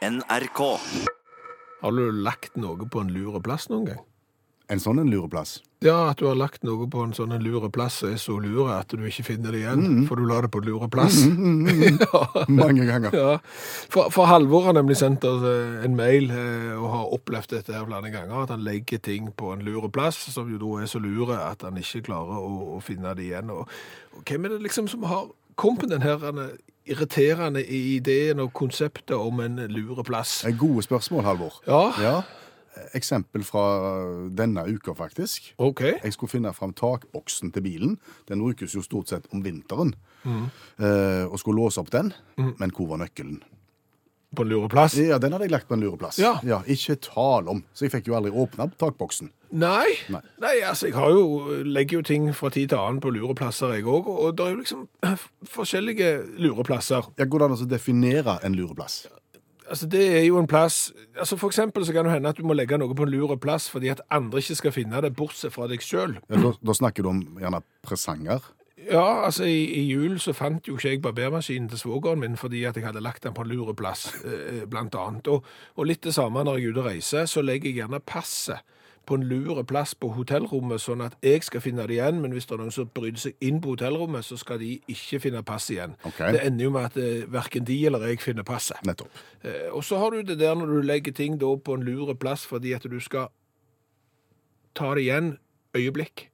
NRK. Har du lagt noe på en lure plass noen gang? En sånn en lureplass. Ja, at du har lagt noe på en sånn en lure plass som er så lure at du ikke finner det igjen, for du la det på en lure plass. ja. Mange ganger. Ja, for, for Halvor har nemlig sendt oss eh, en mail eh, og har opplevd dette her flere ganger, at han legger ting på en lure plass, som jo da er så lure at han ikke klarer å, å finne det igjen. Og, og hvem er det liksom som har kommet med den her denne i ideen og konseptet om en lure plass? Eh, Gode spørsmål, Halvor. Ja, Ja. Eksempel fra denne uka, faktisk. ok. Jeg skulle finne fram takboksen til bilen. Den brukes jo stort sett om vinteren. Eh, og skulle låse opp den, men hvor var nøkkelen? På en lureplass? Ja, Den hadde jeg lagt på en lureplass. Ja. Ikke tal om. Så jeg fikk jo aldri åpna takboksen. Nei. Nei. Nei, altså jeg har jo, legger jo ting fra tid til annen på lureplasser jeg òg, og det er jo liksom forskjellige lureplasser. Ja, Går det an å definere en lureplass? Altså Det er jo en plass altså For eksempel så kan det hende at du må legge noe på en lureplass fordi at andre ikke skal finne det, bortsett fra deg sjøl. Ja, da, da snakker du om gjerne presanger. Ja, altså i, i jul så fant jo ikke jeg barbermaskinen til svogeren min fordi at jeg hadde lagt den på en lureplass, eh, blant annet. Og, og litt det samme når jeg er ute og reiser, så legger jeg gjerne passet på en lure plass på hotellrommet, sånn at jeg skal finne det igjen, men hvis det er noen som bryter seg inn på hotellrommet, så skal de ikke finne passet igjen. Okay. Det ender jo med at eh, hverken de eller jeg finner passet. Nettopp. Eh, Og så har du det der når du legger ting da på en lure plass fordi at du skal ta det igjen øyeblikk.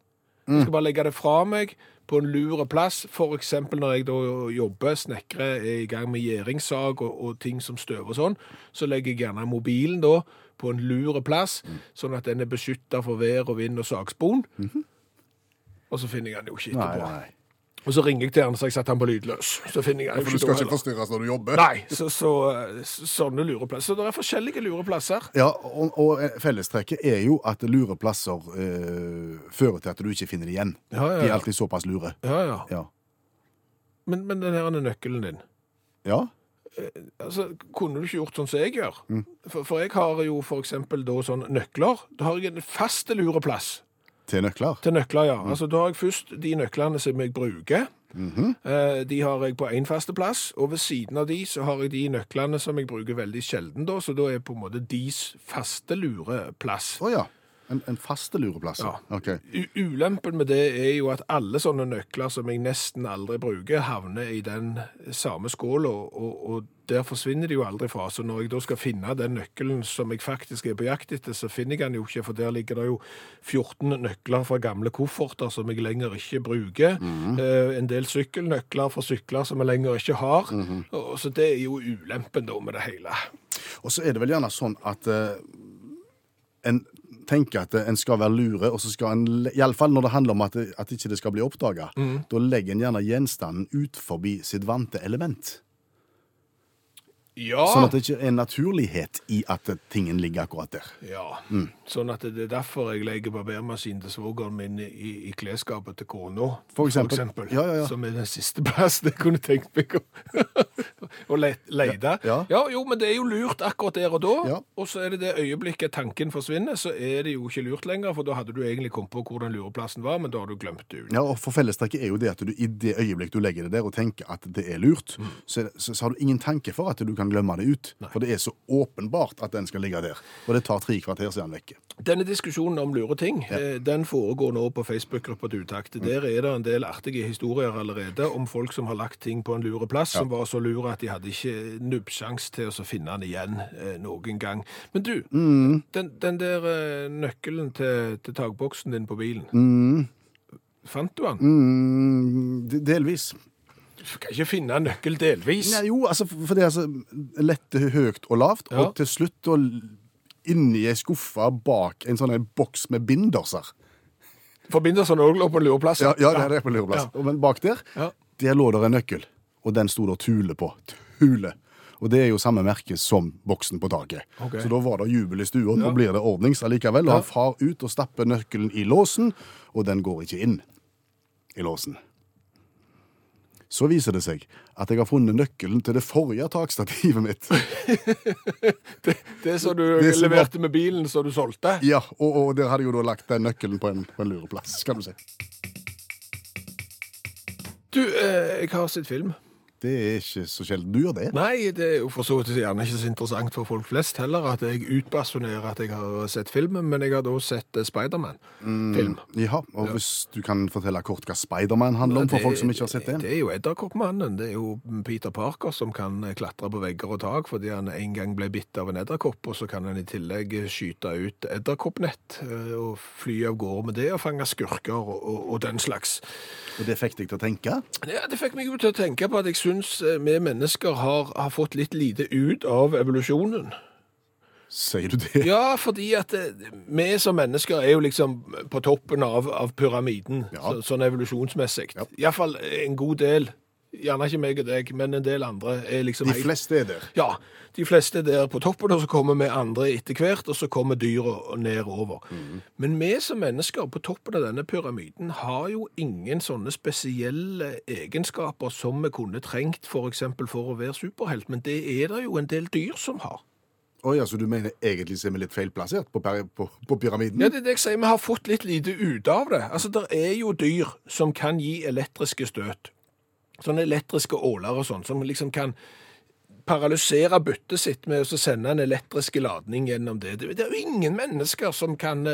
Jeg skal bare legge det fra meg på en lur plass, eksempel når jeg da jobber, snekrer, er i gang med gjæringssag og, og ting som støver og sånn, så legger jeg gjerne mobilen da på en lur plass, sånn at den er beskyttet for vær og vind og sagspon. Og så finner jeg den jo ikke etterpå. Nei, nei. Og så ringer jeg til han, så jeg setter han på lydløs. Så finner jeg For du skal ikke forstyrres når du jobber. Nei, så, så, så sånne lureplasser. Så det er forskjellige lureplasser. Ja, og, og fellestrekket er jo at lureplasser øh, fører til at du ikke finner det igjen. Ja, ja, De er alltid såpass lure. Ja, ja. Ja. Men, men den her er nøkkelen din. ja. Altså, kunne du ikke gjort sånn som jeg gjør? For, for jeg har jo for eksempel da sånn nøkler. Da har jeg en fast lureplass Til nøkler. til nøkler, ja. Altså, da har jeg først de nøklene som jeg bruker. Eh, De har jeg på én faste plass, og ved siden av de så har jeg de nøklene som jeg bruker veldig sjelden, da, så da er på en måte deres faste lureplass. Oh, ja. En, en faste lureplass. Ja. Okay. Ulempen med det er jo at alle sånne nøkler som jeg nesten aldri bruker, havner i den samme skåla, og, og der forsvinner de jo aldri fra. Så når jeg da skal finne den nøkkelen som jeg faktisk er på jakt etter, så finner jeg den jo ikke, for der ligger det jo 14 nøkler fra gamle kofferter som jeg lenger ikke bruker. Eh, en del sykkelnøkler fra sykler som jeg lenger ikke har. og, så det er jo ulempen da med det hele. Og så er det vel gjerne sånn at eh, en tenker at en skal være lure, og så skal en, iallfall når det handler om at, det, at ikke det skal bli oppdaga, da legger en gjerne gjenstanden ut forbi sitt vante element. Ja. Sånn at det ikke er naturlighet i at tingen ligger akkurat der. Ja, sånn at det er derfor jeg legger barbermaskinen til svogeren min i, i klesskapet til kona, For eksempel. Ja, ja, ja. som er den siste plassen jeg kunne tenkt meg å, å le. Ja, Ja, jo, men det er jo lurt akkurat der og da, Ja. og så er det det øyeblikket tanken forsvinner, så er det jo ikke lurt lenger, for da hadde du egentlig kommet på hvor den lureplassen var, men da har du glemt det. Ja, og for Fellestrekket er jo det at du i det øyeblikk du legger det der og tenker at det er lurt, så, så, så har du ingen tanke for at du kan glemme det ut. For det er så åpenbart at den skal ligge der. Og det tar tre kvarter siden den vekke. Denne diskusjonen om lure ting, ja. den foregår nå på Facebook-gruppa til Utakt. Der er det en del artige historier allerede om folk som har lagt ting på en lureplass, som var så lure at de hadde ikke nubbsjans til å finne den igjen eh, noen gang. Men du, den, den der eh, nøkkelen til, til tagboksen din på bilen, fant du den? Mm, delvis. Kan ikke finne en nøkkel delvis. Nei, jo, altså, for det er altså lette høyt og lavt, Ja. og til slutt og inni ei skuffe bak en sånn en boks med binderser. For bindersene òg lå på lureplass. Ja, ja, det er på lureplass. Ja. Men bak der, Ja. der lå det en nøkkel, og den sto det Tule på. Tule. Og det er jo samme merke som boksen på taket. Okay. Så da var det jubel i stua. Nå blir det ordnings allikevel. Og han far ut og stapper nøkkelen i låsen, og den går ikke inn i låsen. Så viser det seg at jeg har funnet nøkkelen til det forrige takstativet mitt. Det som du Det som var- leverte med bilen som du solgte. Ja, og, og der hadde jeg jo da lagt den nøkkelen på en, på en lureplass, kan du si. Du, eh, jeg har sett film. Det er ikke så sjelden du gjør det. Nei, det er jo for så vidt gjerne ikke så interessant for folk flest heller at jeg utbasunerer at jeg har sett filmen, men jeg har da sett eh, Spiderman-film. Ja, og hvis du kan fortelle kort hva Spiderman handler om for folk som ikke har sett det. Det er jo Edderkoppmannen. Det er jo Peter Parker som kan klatre på vegger og tak fordi han en gang ble bitt av en edderkopp, og så kan han i tillegg skyte ut edderkoppnett eh, og fly av gårde med det og fange skurker og, og, og den slags. Og det fikk deg til å tenke? Ja, Det fikk meg jo til å tenke på at jeg syns eh, vi mennesker har, har fått litt lite ut av evolusjonen. Sier du det? Ja, fordi at eh, vi som mennesker er jo liksom på toppen av, av pyramiden, Ja. så, sånn evolusjonsmessig. Ja. Iallfall en god del. Gjerne ikke meg og deg, men en del andre er liksom De fleste er der. Ja, de fleste er der på toppen, og så kommer vi andre etter hvert, og så kommer dyra nedover. Men vi som mennesker på toppen av denne pyramiden har jo ingen sånne spesielle egenskaper som vi kunne trengt for eksempel for å være superhelt, men det er det jo en del dyr som har. Oi, altså du mener egentlig så er vi litt feilplassert på, på, på pyramiden? Ja, det er det jeg sier, vi har fått litt lite ut av det. Altså, det er jo dyr som kan gi elektriske støt. Sånne elektriske åler og sånn, som liksom kan paralysere byttet sitt med å sende en elektrisk ladning gjennom det. Det er jo ingen mennesker som kan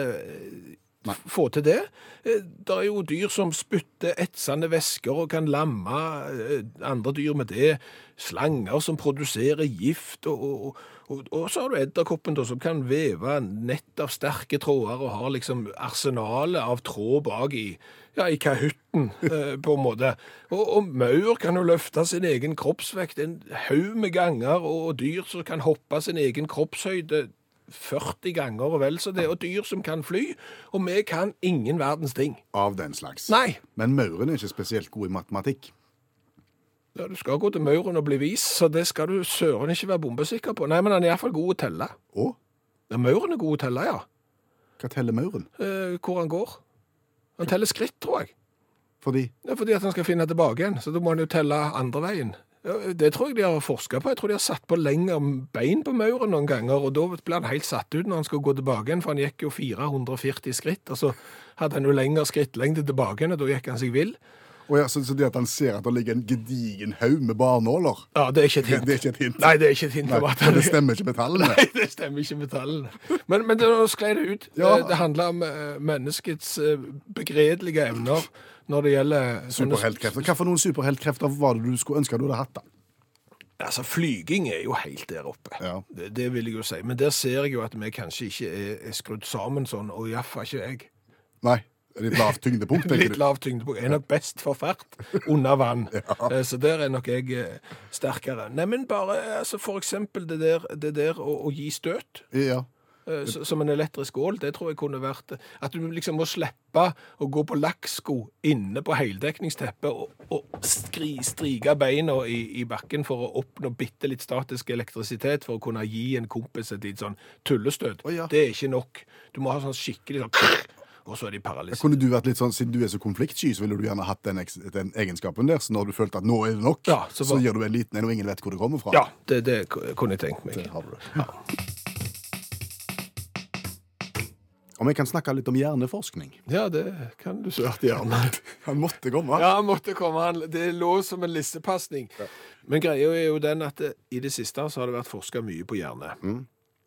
Nei. få til det. Eh, Det er jo dyr som spytter etsende væsker og kan lamme eh, andre dyr med det. Slanger som produserer gift, og, og, og, og så har du edderkoppen som kan veve nett av sterke tråder og har liksom arsenalet av tråd bak i, ja, i kahytten, eh, på en måte. Og, og maur kan jo løfte sin egen kroppsvekt en haug med ganger, og dyr som kan hoppe sin egen kroppshøyde 40 ganger og vel så det, og dyr som kan fly, og vi kan ingen verdens ting. Av den slags. Nei, Men mauren er ikke spesielt god i matematikk. ja, du skal gå til mauren og bli vis, så det skal du søren ikke være bombesikker på. Nei, men han er iallfall god å telle. Å? Ja, mauren er god å telle, ja. hva teller mauren? Eh, hvor han går. Han teller skritt, tror jeg. Fordi er fordi at han skal finne tilbake igjen, så da må han jo telle andre veien. Ja, Det tror jeg de har forska på. Jeg tror de har satt på lengre bein på mauren noen ganger, og da blir han helt satt ut når han skal gå tilbake igjen, for han gikk jo 440 skritt, og så hadde han jo lengre skrittlengde tilbake igjen, og da gikk han seg vill. Å ja, så, så det at han ser at det ligger en gedigen haug med barnåler, Ja, det er ikke et hint. det er ikke et hint? Nei, det er ikke et hint Nei, at han det stemmer ikke med tallene. Nei, det stemmer ikke med tallene. Men, men det nå sklei det ut. Ja. Det, det handler om eh, menneskets eh, begredelige evner når det gjelder Superheltkrefter. Hva for noen superheltkrefter var det du skulle ønske du hadde hatt? da? Altså, flyging er jo helt der oppe. Ja. Det, det vil jeg jo si. Men der ser jeg jo at vi kanskje ikke er, er skrudd sammen sånn, og iallfall ikke jeg. Nei, litt lavt tyngdepunkt, tenker Litt lavt tyngdepunkt. Jeg er nok best for fart under vann. Ja. Så der er nok jeg eh, sterkere. Nei, men bare altså, for eksempel det der, det der å, å gi støt. Ja. eh, Som en elektrisk ål, det tror jeg kunne vært At du liksom må slippe å gå på lakksko inne på heldekningsteppet og, og skri, strike beina i, i bakken for å oppnå bitte litt statisk elektrisitet for å kunne gi en kompis et litt sånn tullestøt. Oh, ja. Det er ikke nok. Du må ha sånn skikkelig sånn Og så er de paralysert. Kunne du vært litt sånn, Siden du er så konfliktsky, så ville du gjerne hatt den, den egenskapen der. Så når du følte at nå er det nok, Ja, så så, gjør du en liten en, og ingen vet hvor det kommer fra. Ja, det, det kunne jeg tenkt meg. Det har du. Om jeg kan snakke litt om hjerneforskning. Ja, det kan du svært gjerne. Han måtte komme. Ja, han måtte komme. Han- Det lå som en lissepasning. Men greia er jo den at eh, i det siste så har det vært forska mye på hjerne.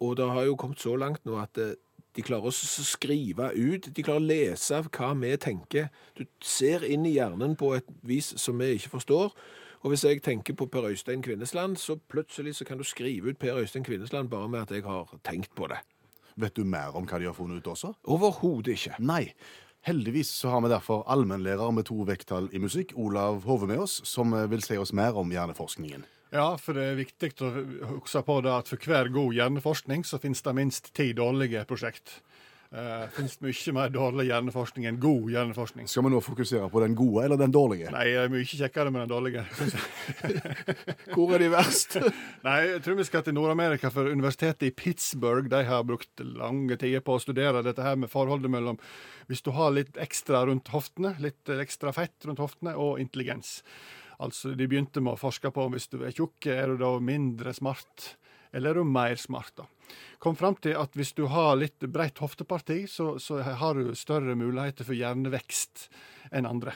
Og det har jo kommet så langt nå at eh, de klarer å skrive ut, de klarer å lese av hva vi tenker. Du ser inn i hjernen på et vis som vi ikke forstår. Og hvis jeg tenker på Per Øystein Kvinnesland, så plutselig så kan du skrive ut Per Øystein Kvinnesland bare med at jeg har tenkt på det. Vet du mer om hva de har funnet ut også? Overhodet ikke. Nei. Heldigvis så har vi derfor allmennlærer med to vekttall i musikk, Olav Hove, med oss, som vil si oss mer om hjerneforskningen. Ja, for det er viktig å huske på det at for hver god hjerneforskning så finnes det minst ti dårlige prosjekt. Uh, finnes mye mer dårlig hjerneforskning enn god hjerneforskning. Skal vi nå fokusere på den gode eller den dårlige? Nei, det er mye kjekkere med den dårlige. Hvor er de verst? Nei, jeg tror vi skal til Nord-Amerika, for universitetet i Pittsburgh de har brukt lange tider på å studere dette her med forholdet mellom hvis du har litt ekstra rundt hoftene, litt ekstra fett rundt hoftene, og intelligens. Altså, De begynte med å forske på hvis du er tjukk, er du da mindre smart, eller er du mer smart. da. Kom fram til at hvis du har litt bredt hofteparti, så, så har du større muligheter for hjernevekst enn andre.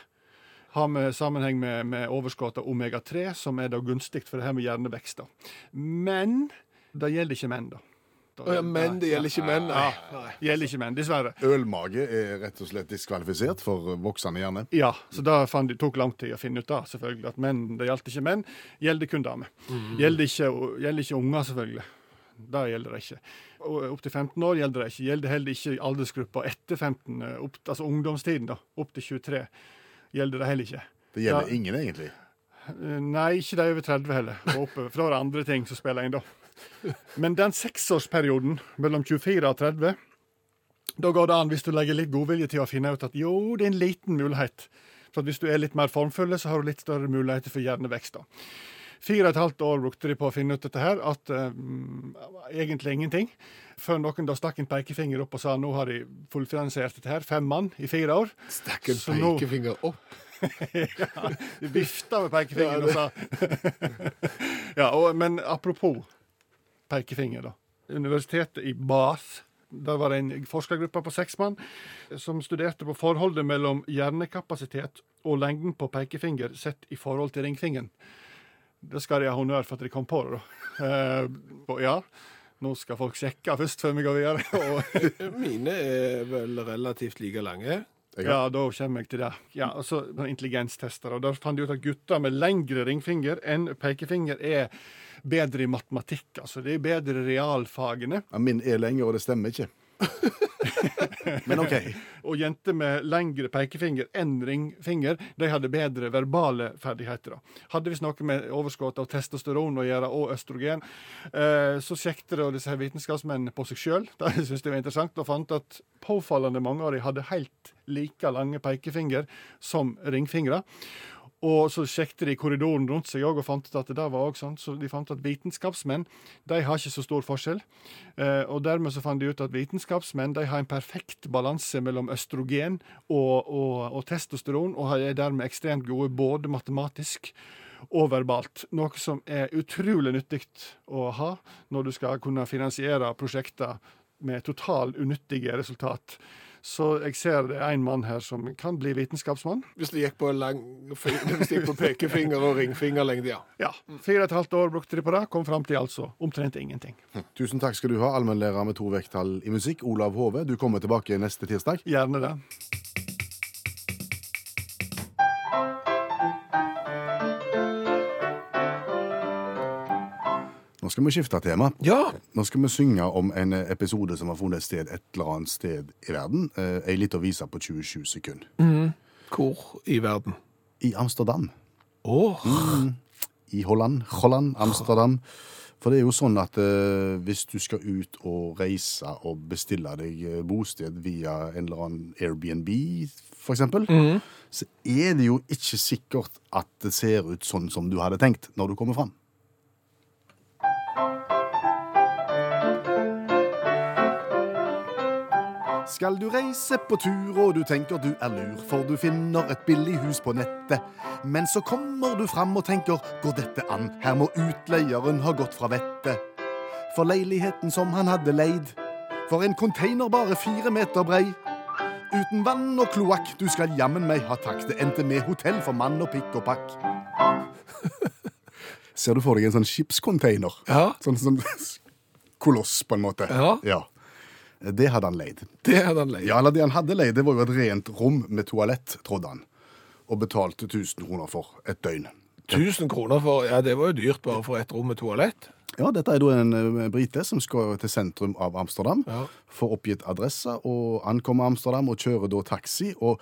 Har med sammenheng med, med overskudd av omega-3, som er da gunstig for det her med hjernevekst. da. Men det gjelder ikke menn, da. Da- Å ja, Men det gjelder ikke menn, nei. Gjelder ikke menn, dessverre. Ølmage er rett og slett diskvalifisert for voksende hjerne. Ja, så da fant, det tok lang tid å finne ut av, selvfølgelig, at menn, det gjaldt ikke menn, gjelder kun damer. Gjelder, ikke, gjelder ikke unger, selvfølgelig. Det gjelder det ikke. Opptil Opp til 15 år gjelder det ikke. Gjelder heller ikke aldersgruppa etter 15, eh, opp, altså ungdomstiden, da, opp til 23. Gjelder det heller ikke. Det gjelder da, ingen, egentlig. Eh, Nei, ikke de over 30 heller. For da er det andre ting som spiller inn, da. Men den seksårsperioden mellom 24 og 30, da går det an, hvis du legger litt godvilje til å finne ut at jo, det er en liten mulighet. For at hvis du er litt mer formfull, så har du litt større muligheter for hjernevekst. da. Fire og et halvt år brukte de på å finne ut dette her, at um, egentlig ingenting. Før noen da stakk en pekefinger opp og sa nå har de fullfinansiert dette her. Fem mann i fire år. Stakk en Så nå- pekefinger opp. ja, de vifta med pekefingeren og sa Ja, og, Men apropos pekefinger, da. Universitetet i Bath. Der var det en forskergruppe på seks mann som studerte på forholdet mellom hjernekapasitet og lengden på pekefinger sett i forhold til ringfingeren. Det skal de ha honnør for at de kom på det, da. Eh, ja, nå skal folk sjekke først før vi går videre. Mine er vel relativt like lange. Ja, da kommer jeg til det. Ja, og så Intelligenstester. og Der fant de ut at gutter med lengre ringfinger enn pekefinger er bedre i matematikk. Altså de er bedre i realfagene. Ja, min er lenger, og det stemmer ikke. Men OK. Og jenter med lengre pekefinger enn ringfinger de hadde bedre verbale ferdigheter. Hadde visst noe med overskudd av testosteron å gjøre, og østrogen. Eh, så sjekket disse vitenskapsmennene på seg sjøl. de syntes det var interessant, og fant at påfallende mange av dem hadde helt like lange pekefinger som ringfingre. Og så sjekket de korridoren rundt seg òg og fant ut at det var også sånn. Så de fant at vitenskapsmenn de har ikke så stor forskjell. Eh, og dermed så fant de ut at vitenskapsmenn de har en perfekt balanse mellom østrogen og, og, og testosteron, og er dermed ekstremt gode både matematisk og verbalt. Noe som er utrolig nyttig å ha når du skal kunne finansiere prosjekter med total unyttige resultat. Så jeg ser det er en mann her som kan bli vitenskapsmann. Hvis det gikk på, lang, hvis det gikk på pekefinger og ringfingerlengde, ja. Ja, Fire og et halvt år brukte de på det, kom fram til altså omtrent ingenting. Tusen takk skal du ha, allmennlærer med to vekttall i musikk, Olav Hove. Du kommer tilbake neste tirsdag. Gjerne det. Skal vi skifte tema. Ja, Nå skal vi synge om en episode som har funnet sted et eller annet sted i verden. Eh, Ei lita vise på 27 sekunder. hvor i verden? I Amsterdam. Åh, I Holland. Holland, Amsterdam. For det er jo sånn at eh, hvis du skal ut og reise og bestille deg eh, bosted via en eller annen Airbnb, for eksempel, så er det jo ikke sikkert at det ser ut sånn som du hadde tenkt når du kommer fram. Skal du reise på tur og du tenker du er lur, for du finner et billig hus på nettet. Men så kommer du fram og tenker går dette an, her må utleieren ha gått fra vettet. For leiligheten som han hadde leid, for en container bare fire meter brei. Uten vann og kloakk, du skal jammen meg ha takk. Det endte med hotell for mann og pikk og pakk. Ser du for deg en sånn skipscontainer? Ja. Sånn, sånn koloss, på en måte. Ja. Ja. Det hadde han leid. det hadde han leid. Ja, eller det han hadde leid, det var jo et rent rom med toalett, trodde han. Og betalte 1000 kroner for et døgn. 1000 kroner for Ja, det var jo dyrt bare for et rom med toalett. Ja, dette er da en eh, brite som skal til sentrum av Amsterdam, Ja. får oppgitt adresse og ankommer Amsterdam og kjører da taxi. Og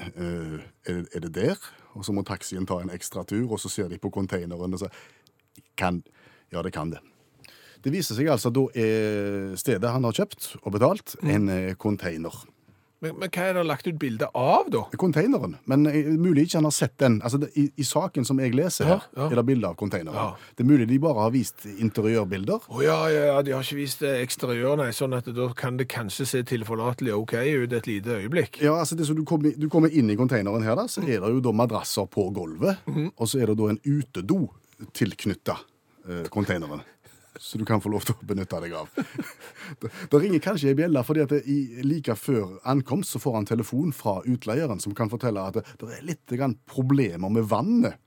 øh, er, det- er det der? Og så må taxien ta en ekstra tur, og så ser de på containeren og sier kan, Ja, det kan det. Det viser seg altså at da er stedet han har kjøpt og betalt, en eh, container. Men, men hva er det lagt ut bilde av, da? Containeren. Men eh, mulig ikke han har sett den. Altså, det, i, I saken som jeg leser her, Ja, ja. er det bilde av containeren. Ja. Det er mulig de bare har vist interiørbilder. Å ja, ja, ja, de har ikke vist eksteriør, nei, sånn at da kan det kanskje se tilforlatelig OK ut et lite øyeblikk. Ja, altså det så du, kommer, du kommer inn i containeren her, da, så er det jo da madrasser på gulvet. Og så er det da en utedo tilknytta eh, containeren. Så du kan få lov til å benytte deg av. Det, det ringer kanskje ei bjelle, fordi at i, like før ankomst så får han telefon fra utleieren som kan fortelle at det, det er litt grann problemer med vannet.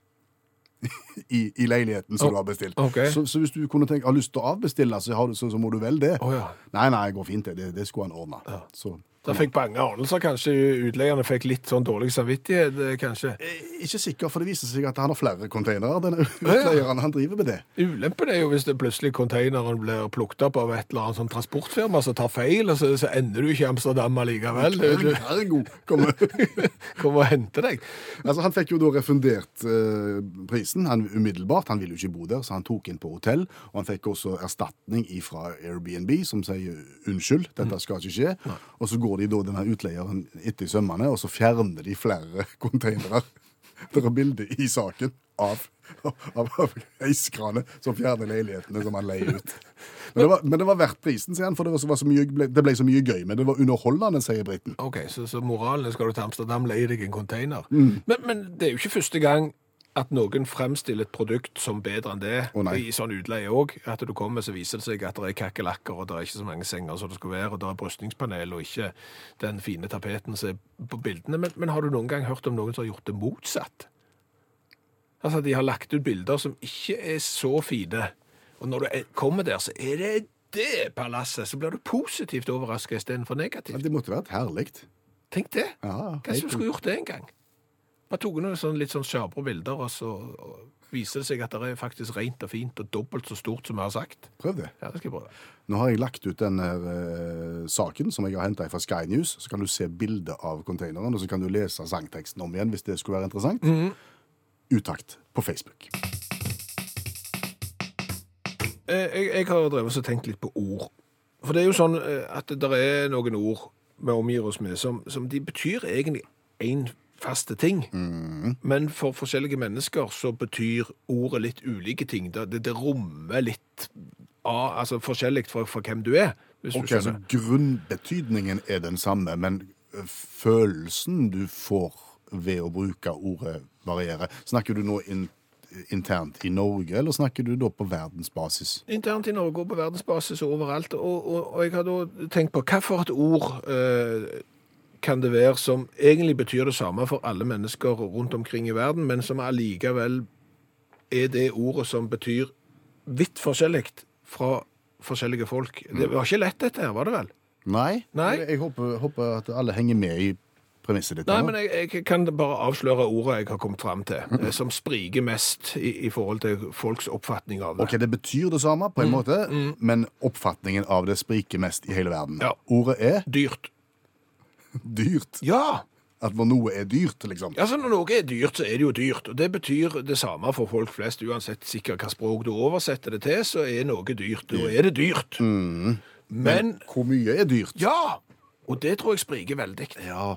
I, I leiligheten som Oh, du har bestilt. Okay. Så, så hvis du kunne tenke, har lyst til å avbestille, så, har du, så, så må du vel det. Oh, ja. Nei, nei, det går fint, det. Det, det skulle han ordne. Så, Da fikk bange anelser, kanskje utleierne fikk litt sånn dårlig samvittighet, eh, kanskje. Eh, Ikke sikker, for det viser seg at han har flere containere, denne utleieren. Han driver med det. Ulempen er jo hvis det plutselig containeren blir plukket opp av et eller annet sånn transportfirma som tar feil, og så, så ender du ikke i Amsterdam allikevel. Ergo kommer kommer og henter deg. Altså, Han fikk jo da refundert eh, prisen han, umiddelbart. Han ville jo ikke bo der, så han tok inn på hotell. Og han fikk også erstatning fra Airbnb, som sier unnskyld, dette skal ikke skje. Og så går de da denne utleieren etter i sømmene, og så fjerner de flere containere. Det er bilde i saken av, av, av heiskranet som fjerner leilighetene som han leier ut. Men det var, men det var verdt prisen, sier han, for det, var så, var mye, ble, det ble så mye gøy. Men det var underholdende, sier briten. Ok, så, så moralen er skal du til Amsterdam, leie deg en container. Mm. Men, men det er jo ikke første gang at noen fremstiller et produkt som bedre enn det, oh, i sånn utleie òg. At du kommer, så viser det seg at det er kakerlakker, og det er ikke så mange senger som det skulle være, og det er brystningspanel, og ikke den fine tapeten som er på bildene. Men, men har du noen gang hørt om noen som har gjort det motsatt? Altså, de har lagt ut bilder som ikke er så fine, og når du er- kommer der, så er det det palasset, så blir du positivt overrasket istedenfor Men negativt. det måtte vært herlig. Tenk det. Ja, Kanskje du skulle gjort det en gang? Bare tok noen sånn, litt sånn sjabre bilder, og så viser det seg at det er faktisk rent og fint og dobbelt så stort som vi har sagt. Prøv det. Ja, det skal jeg prøve. Nå har jeg lagt ut den her, eh, saken som jeg har henta fra Sky News. Så kan du se bildet av containeren, og så kan du lese sangteksten om igjen hvis det skulle være interessant. Utakt på Facebook. Eh, Jeg, jeg har drevet og tenkt litt på ord. For det er jo sånn eh, at det er noen ord vi omgir oss med som, som de betyr egentlig én faste ting. Men for forskjellige mennesker så betyr ordet litt ulike ting. Det, det, rommer litt av, altså forskjellig fra, fra hvem du er, hvis okay, du så. Grunnbetydningen er den samme, men følelsen du får ved å bruke ordet varierer. Snakker du nå in, internt i Norge, eller snakker du da på verdensbasis? Internt i Norge og på verdensbasis og overalt. Og, og, og jeg har da tenkt på hva for et ord eh, kan det være som egentlig betyr det samme for alle mennesker rundt omkring i verden, men som allikevel er det ordet som betyr vidt forskjellig fra forskjellige folk. Det var ikke lett dette her, var det vel? Nei? Nei. Jeg, håper, håper at alle henger med i premisset ditt. Nei, men jeg, jeg kan bare avsløre ordet jeg har kommet fram til, eh, som spriker mest i, i forhold til folks oppfatning av det. Ok, Det betyr det samme, på en måte, men oppfatningen av det spriker mest i hele verden. Ja. Ordet er Dyrt. Dyrt. Ja! At når noe er dyrt, liksom. Altså, Når noe er dyrt, så er det jo dyrt. Og det betyr det samme for folk flest. Uansett sikkert hva språk du oversetter det til, så er noe dyrt. Da er det dyrt. Men Hvor mye er dyrt? ja! Og det tror jeg spriker veldig. Ja,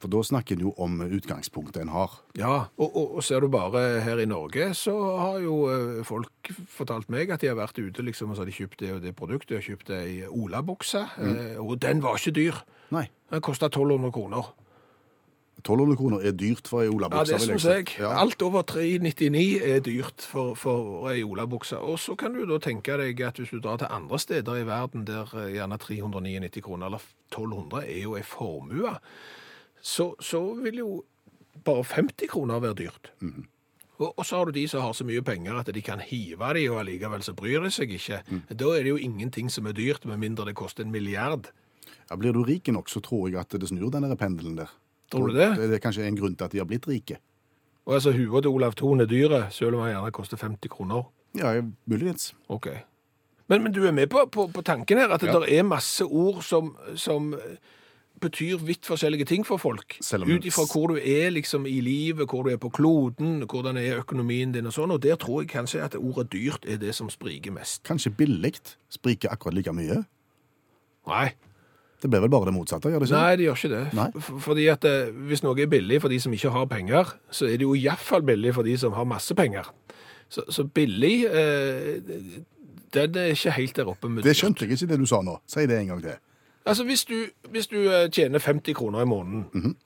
for da snakker en jo om utgangspunktet en har. Ja, og, og, og ser du bare her i Norge, så har jo eh, folk fortalt meg at de har vært ute liksom, og så har de kjøpt det og det produktet. De har kjøpt ei olabukse, mm. og den var ikke dyr. Nei. Den kosta 1200 kroner. 1200 kroner er dyrt for ei Ja, det syns jeg. Ja. Alt over 399 er dyrt for, for ei olabukse. Og så kan du da tenke deg at hvis du drar til andre steder i verden der eh, gjerne 399 kroner eller 1200 er jo ei formue, så, så vil jo bare 50 kroner være dyrt. Og, og så har du de som har så mye penger at de kan hive de, og allikevel så bryr de seg ikke. Da er det jo ingenting som er dyrt, med mindre det koster en milliard. Ja, blir du rik nok, så tror jeg at det snur denne pendelen der. Tror du det? Det er kanskje en grunn til at de har blitt rike. Og altså, Huet til Olav Thon er dyre, selv om han gjerne koster 50 kroner. Ja, muligens. Ok. Men, men du er med på, på, på tanken her, at Ja. det er masse ord som, som eh, betyr vidt forskjellige ting for folk. Ut ifra hvor du er liksom i livet, hvor du er på kloden, hvordan er økonomien din og sånn. Og der tror jeg kanskje at ordet dyrt er det som spriker mest. Kanskje billig spriker akkurat like mye. Nei, Det blir vel bare det motsatte, gjør det ikke? Nei det gjør ikke det. Nei. Fordi at eh, hvis noe er billig for de som ikke har penger, så er det jo iallfall billig for de som har masse penger. Så, så billig eh, Den er ikke helt der oppe med Det skjønte jeg ikke det du sa nå. Si det en gang til. Altså, hvis du, hvis du eh, tjener 50 kroner i måneden, Mhm.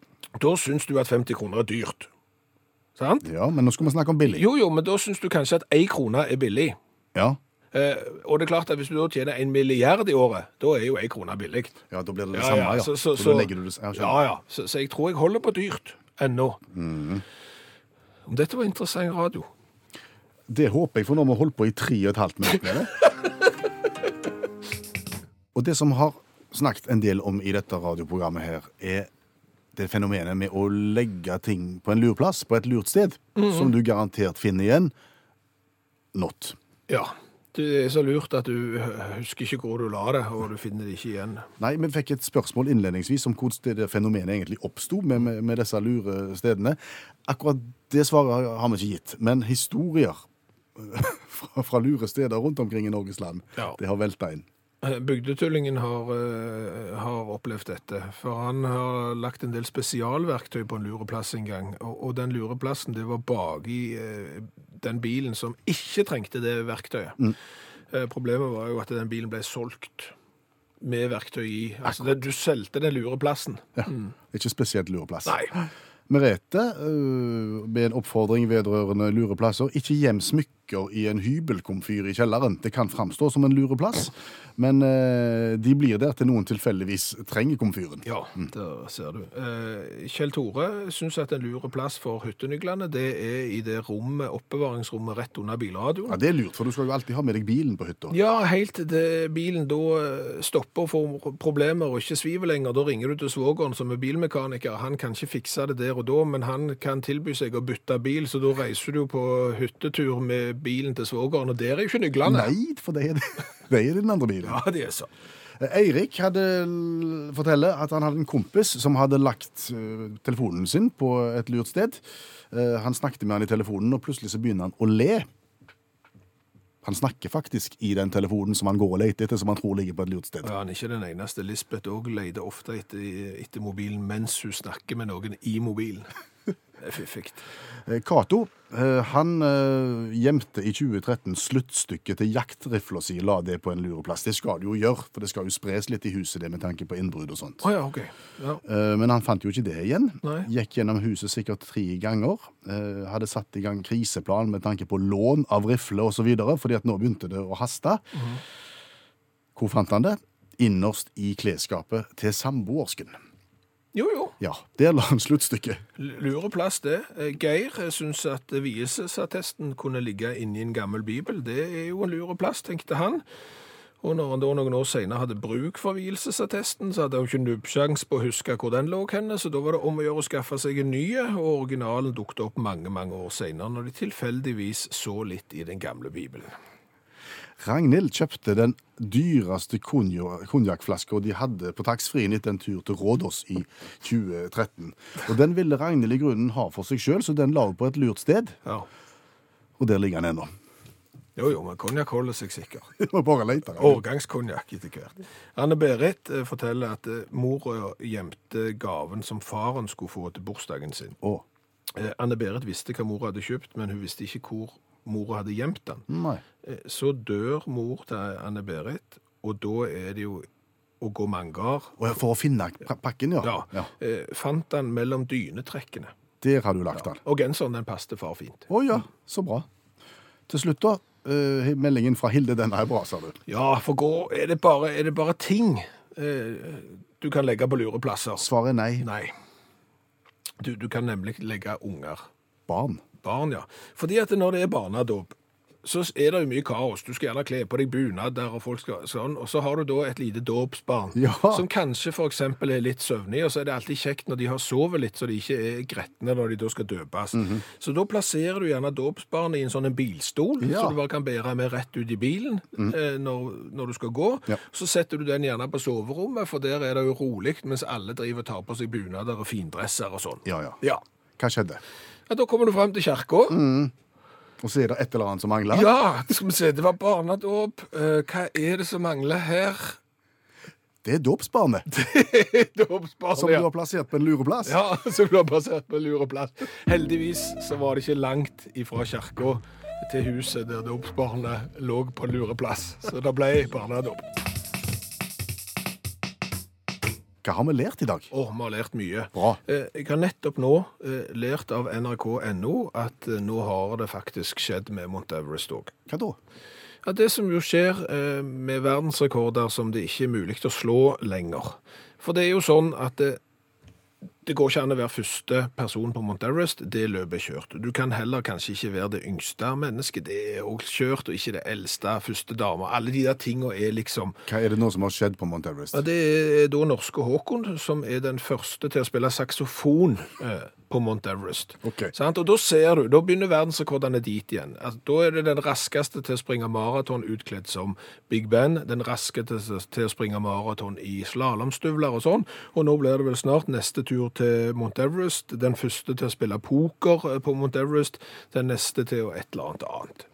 da syns du at 50 kroner er dyrt. Sant? Ja, men nå skal vi snakke om billig. Jo, jo, men da syns du kanskje at én krone er billig. Ja. Eh, og det er klart at hvis du da tjener en milliard i året, da er jo ei krone billig. Ja, da blir det det Ja, samme, ja, så- så- Så det ja. Ja. Så, så jeg tror jeg holder på dyrt ennå. Om dette var interessant radio. Det håper jeg, for nå har vi holdt på i tre og et halvt minutt med det. og det som har snakket en del om i dette radioprogrammet her, er det fenomenet med å legge ting på en lurplass, på et lurt sted, som du garantert finner igjen. Not. Ja. Det er så lurt at du husker ikke hvor du la det, og du finner det ikke igjen. Nei, vi fikk et spørsmål innledningsvis om hvordan det fenomenet egentlig oppsto med, med, disse lure stedene. Akkurat det svaret har vi ikke gitt, men historier fra, fra lure steder rundt omkring i Norges land, Ja. det har velta inn. Eh, Bygdetullingen har, eh, har opplevd dette, for han har lagt en del spesialverktøy på en lureplass en gang, og, og den lureplassen det var baki i eh, den bilen som ikke trengte det verktøyet. Mm. Problemet var jo at den bilen ble solgt med verktøy i. Altså, det, du solgte den lureplassen. Ja. Ikke spesielt lureplass. Nei. Merete, med en oppfordring vedrørende lureplasser, ikke gjem smykker i en hybelkomfyr i kjelleren. Det kan framstå som en lureplass, men øh, de blir der til noen tilfeldigvis trenger komfyren. Ja, der ser du. Eh, Kjell Tore syns at en lureplass for hyttenyklene det er i det rommet, oppbevaringsrommet rett under bilradioen. Ja, Det er lurt, for du skal jo alltid ha med deg bilen på hytta. Ja, helt til bilen da eh, stopper og får problemer og ikke sviver lenger. Da ringer du til svogeren som er bilmekaniker. Han kan ikke fikse det der og da, men han kan tilby seg å bytte bil, så da reiser du på hyttetur med bilen til svogeren, og der er jo ikke nøklene. Nei, for det er, det er den andre bilen. Ja, det er så. Eirik hadde forteller at han hadde en kompis som hadde lagt øh, telefonen sin på et lurt sted. Eh, han snakket med han i telefonen, og plutselig så begynner han å le. Han snakker faktisk i den telefonen som han går og leter etter, som han tror ligger på et lurt sted. Ja, han er ikke den eneste. Lisbeth òg leter ofte etter, etter mobilen mens hun snakker med noen i mobilen. Det fiffig. Eh, Cato eh, han eh, gjemte i 2013 sluttstykket til jaktrifla si, la det på en lureplass. Det skal du jo gjøre, for det skal jo spres litt i huset det med tanke på innbrudd og sånt. Oh, ja, okay. Ja. Men han fant jo ikke det igjen. Nei. Gikk gjennom huset sikkert tre ganger. Hadde satt i gang kriseplan med tanke på lån av rifle osv., fordi at nå begynte det å haste. Mm. Hvor fant han det? Innerst i klesskapet til samboersken. Jo, jo. Ja, der la han sluttstykket. Lurer Lureplass, det. Eh, Geir syns at vielsesattesten kunne ligge inni en gammel bibel. Det er jo en lureplass, tenkte han. Og når han da noen år senere hadde bruk for vielsesattesten, så hadde han ikke nubbsjans på å huske hvor den lå henne, så da var det om å gjøre å skaffe seg en ny, og originalen dukket opp mange, mange år senere, når de tilfeldigvis så litt i den gamle bibelen. Ragnhild kjøpte den dyreste konjakkflaska de hadde på taxfree-en etter en tur til Rådås i 2013. Og Den ville Ragnhild i grunnen ha for seg sjøl, så den la hun på et lurt sted. Ja. Og der ligger den ennå. Jo, jo, men konjakk holder seg sikker. Må bare lete. Årgangskonjakk etter hvert. Anne-Berit eh, forteller at eh, mora gjemte gaven som faren skulle få til bursdagen sin. Eh, Anne-Berit visste hva mora hadde kjøpt, men hun visste ikke hvor mora hadde gjemt den. nei. Eh, Så dør mor til Anne-Berit, og da er det jo å gå mangar. For å finne pakken, ja. Ja. ja. Fant den mellom dynetrekkene. Der har du lagt den. Og genseren den passet far fint. Å ja, så bra. Til slutt, da. Uh, meldingen fra Hilde, den er bra, sa du. Ja, for gå, er det bare, er det bare ting uh, du kan legge på lureplasser? Svaret er nei. Nei. Du, du kan nemlig legge unger. Barn. Barn, ja. Fordi at når det er barnedåp, så er det jo mye kaos. Du skal gjerne kle på deg bunad der, og folk skal sånn, og så har du da et lite dåpsbarn Ja. som kanskje eksempel er litt søvnig, og så er det alltid kjekt når de har sovet litt, så de ikke er gretne når de da skal døpes. Mhm. Så da plasserer du gjerne dåpsbarnet i en sånn en bilstol, Ja. Så du bare kan bære med rett ut i bilen eh, når, når du skal gå. Ja. Så setter du den gjerne på soverommet, for der er det jo rolig, mens alle driver og tar på seg bunader og findresser og sånn. Ja, ja. Ja. Hva skjedde? Ja, Da kommer du frem til kirka. Og så er det et eller annet som mangler? Ja, skal vi se, det var barnedåp. Eh, hva er det som mangler her? Det er dåpsbarnet, Dåpsbarn, som du har plassert på en lureplass. Ja, som du har plassert på en lureplass. Heldigvis så var det ikke langt ifra kirka til huset der dåpsbarnet lå på en lureplass. Så det ble barnedåp. Hva har vi lært i dag? Å, vi har lært mye. Bra. Eh, Jeg har nettopp nå eh, lært av nrk.no at eh, nå har det faktisk skjedd med Mount Everest òg. Hva da? Ja, Det som jo skjer med verdensrekorder som det ikke er mulig å slå lenger. For det er jo sånn at det, går ikke an å være første person på Mount Everest. Det løpet er kjørt. Du kan heller kanskje ikke være det yngste mennesket. Det er òg kjørt, og ikke det eldste, første dame. Alle de der tinga er liksom Hva er det nå som har skjedd på Mount Everest? ja, Det er da norske Håkon som er den første til å spille saksofon eh, på Mount Everest. Okay. Og da ser du, da begynner verdensrekordene dit igjen. Altså, da er det den raskeste til å springe maraton utkledd som Big Ben, den raskeste til, til å springe maraton i slalåmstøvler og sånn. Og nå blir det vel snart neste tur til Mount Everest, den første til å spille poker eh, på Mount Everest, den neste til å et eller annet annet.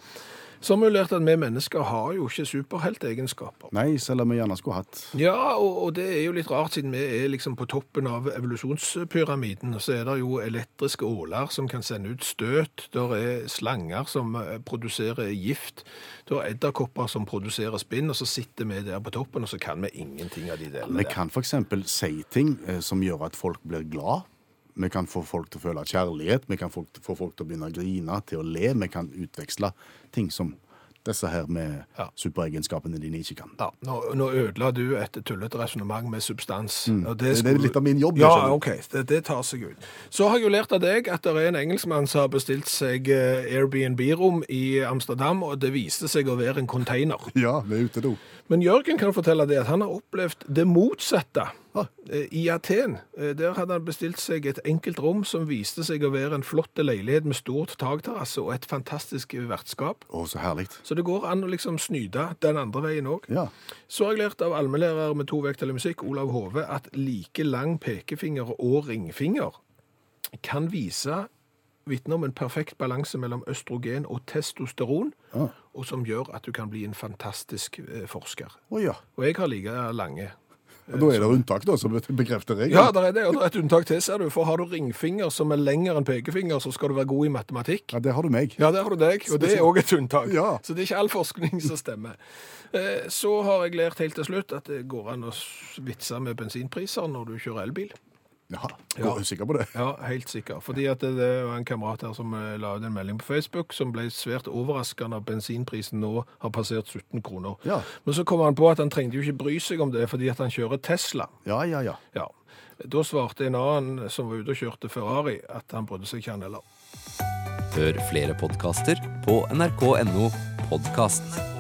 Så har vi jo lært at vi mennesker har jo ikke superheltegenskaper. Nei, selv om vi gjerne skulle hatt. Ja, og, og det er jo litt rart, siden vi er liksom på toppen av evolusjonspyramiden. Så er det jo elektriske åler som kan sende ut støt. Der er slanger som eh, produserer gift. Der er edderkopper som produserer spinn, og så sitter vi der på toppen, og så kan vi ingenting av de delene Vi kan f.eks. si ting eh, som gjør at folk blir glad. Vi kan få folk til å føle kjærlighet, vi kan få folk til å begynne å grine, til å le. Vi kan utveksle ting som disse her med Ja. superegenskapene dine ikke kan. Ja, nå, nå ødela du et tullete resonnement med substans. Mm. Det- det er litt av min jobb, Ja. OK. Det, det tar seg ut. Så har jeg jo lært av deg at det er en engelskmann som har bestilt seg eh, Airbnb-rom i Amsterdam, og det viste seg å være en container. Ja, det er ute do. Men Jørgen kan fortelle det at han har opplevd det motsatte ah. i Aten. Eh, Der hadde han bestilt seg et enkelt rom som viste seg å være en flott leilighet med stort takterrasse og et fantastisk vertskap. Å, så herlig. Så det går an å liksom snyde den andre veien òg. Ja. Så har jeg lært av allmennlærer med to vekttall i musikk, Olav Hove, at like lang pekefinger og ringfinger kan vise vitne om en perfekt balanse mellom østrogen og testosteron, Ja. og som gjør at du kan bli en fantastisk eh, forsker. Oh, ja. Og jeg har like lange. Og da er det unntak, da, som bekrefter regelen. Ja, det er det, og det er et unntak til, ser du. For har du ringfinger som er lengre enn pekefinger, så skal du være god i matematikk. Ja, det har du meg. Ja, det har du deg, og det er òg et unntak. Ja. Så det er ikke all forskning som stemmer. Eh, Så har jeg lært helt til slutt at det går an å vitse med bensinpriser når du kjører elbil. Jaha. Ja. Er du sikker på det? Ja, helt sikker. Fordi at det, det var en kamerat her som eh, la ut en melding på Facebook som ble svært overraskende at bensinprisen nå har passert 17 kroner. Ja. Men så kom han på at han trengte jo ikke bry seg om det fordi at han kjører Tesla. Ja, ja, ja. Ja. Da svarte en annen som var ute og kjørte Ferrari, at han brydde seg ikke han heller. Hør flere podkaster på nrk.no podkast.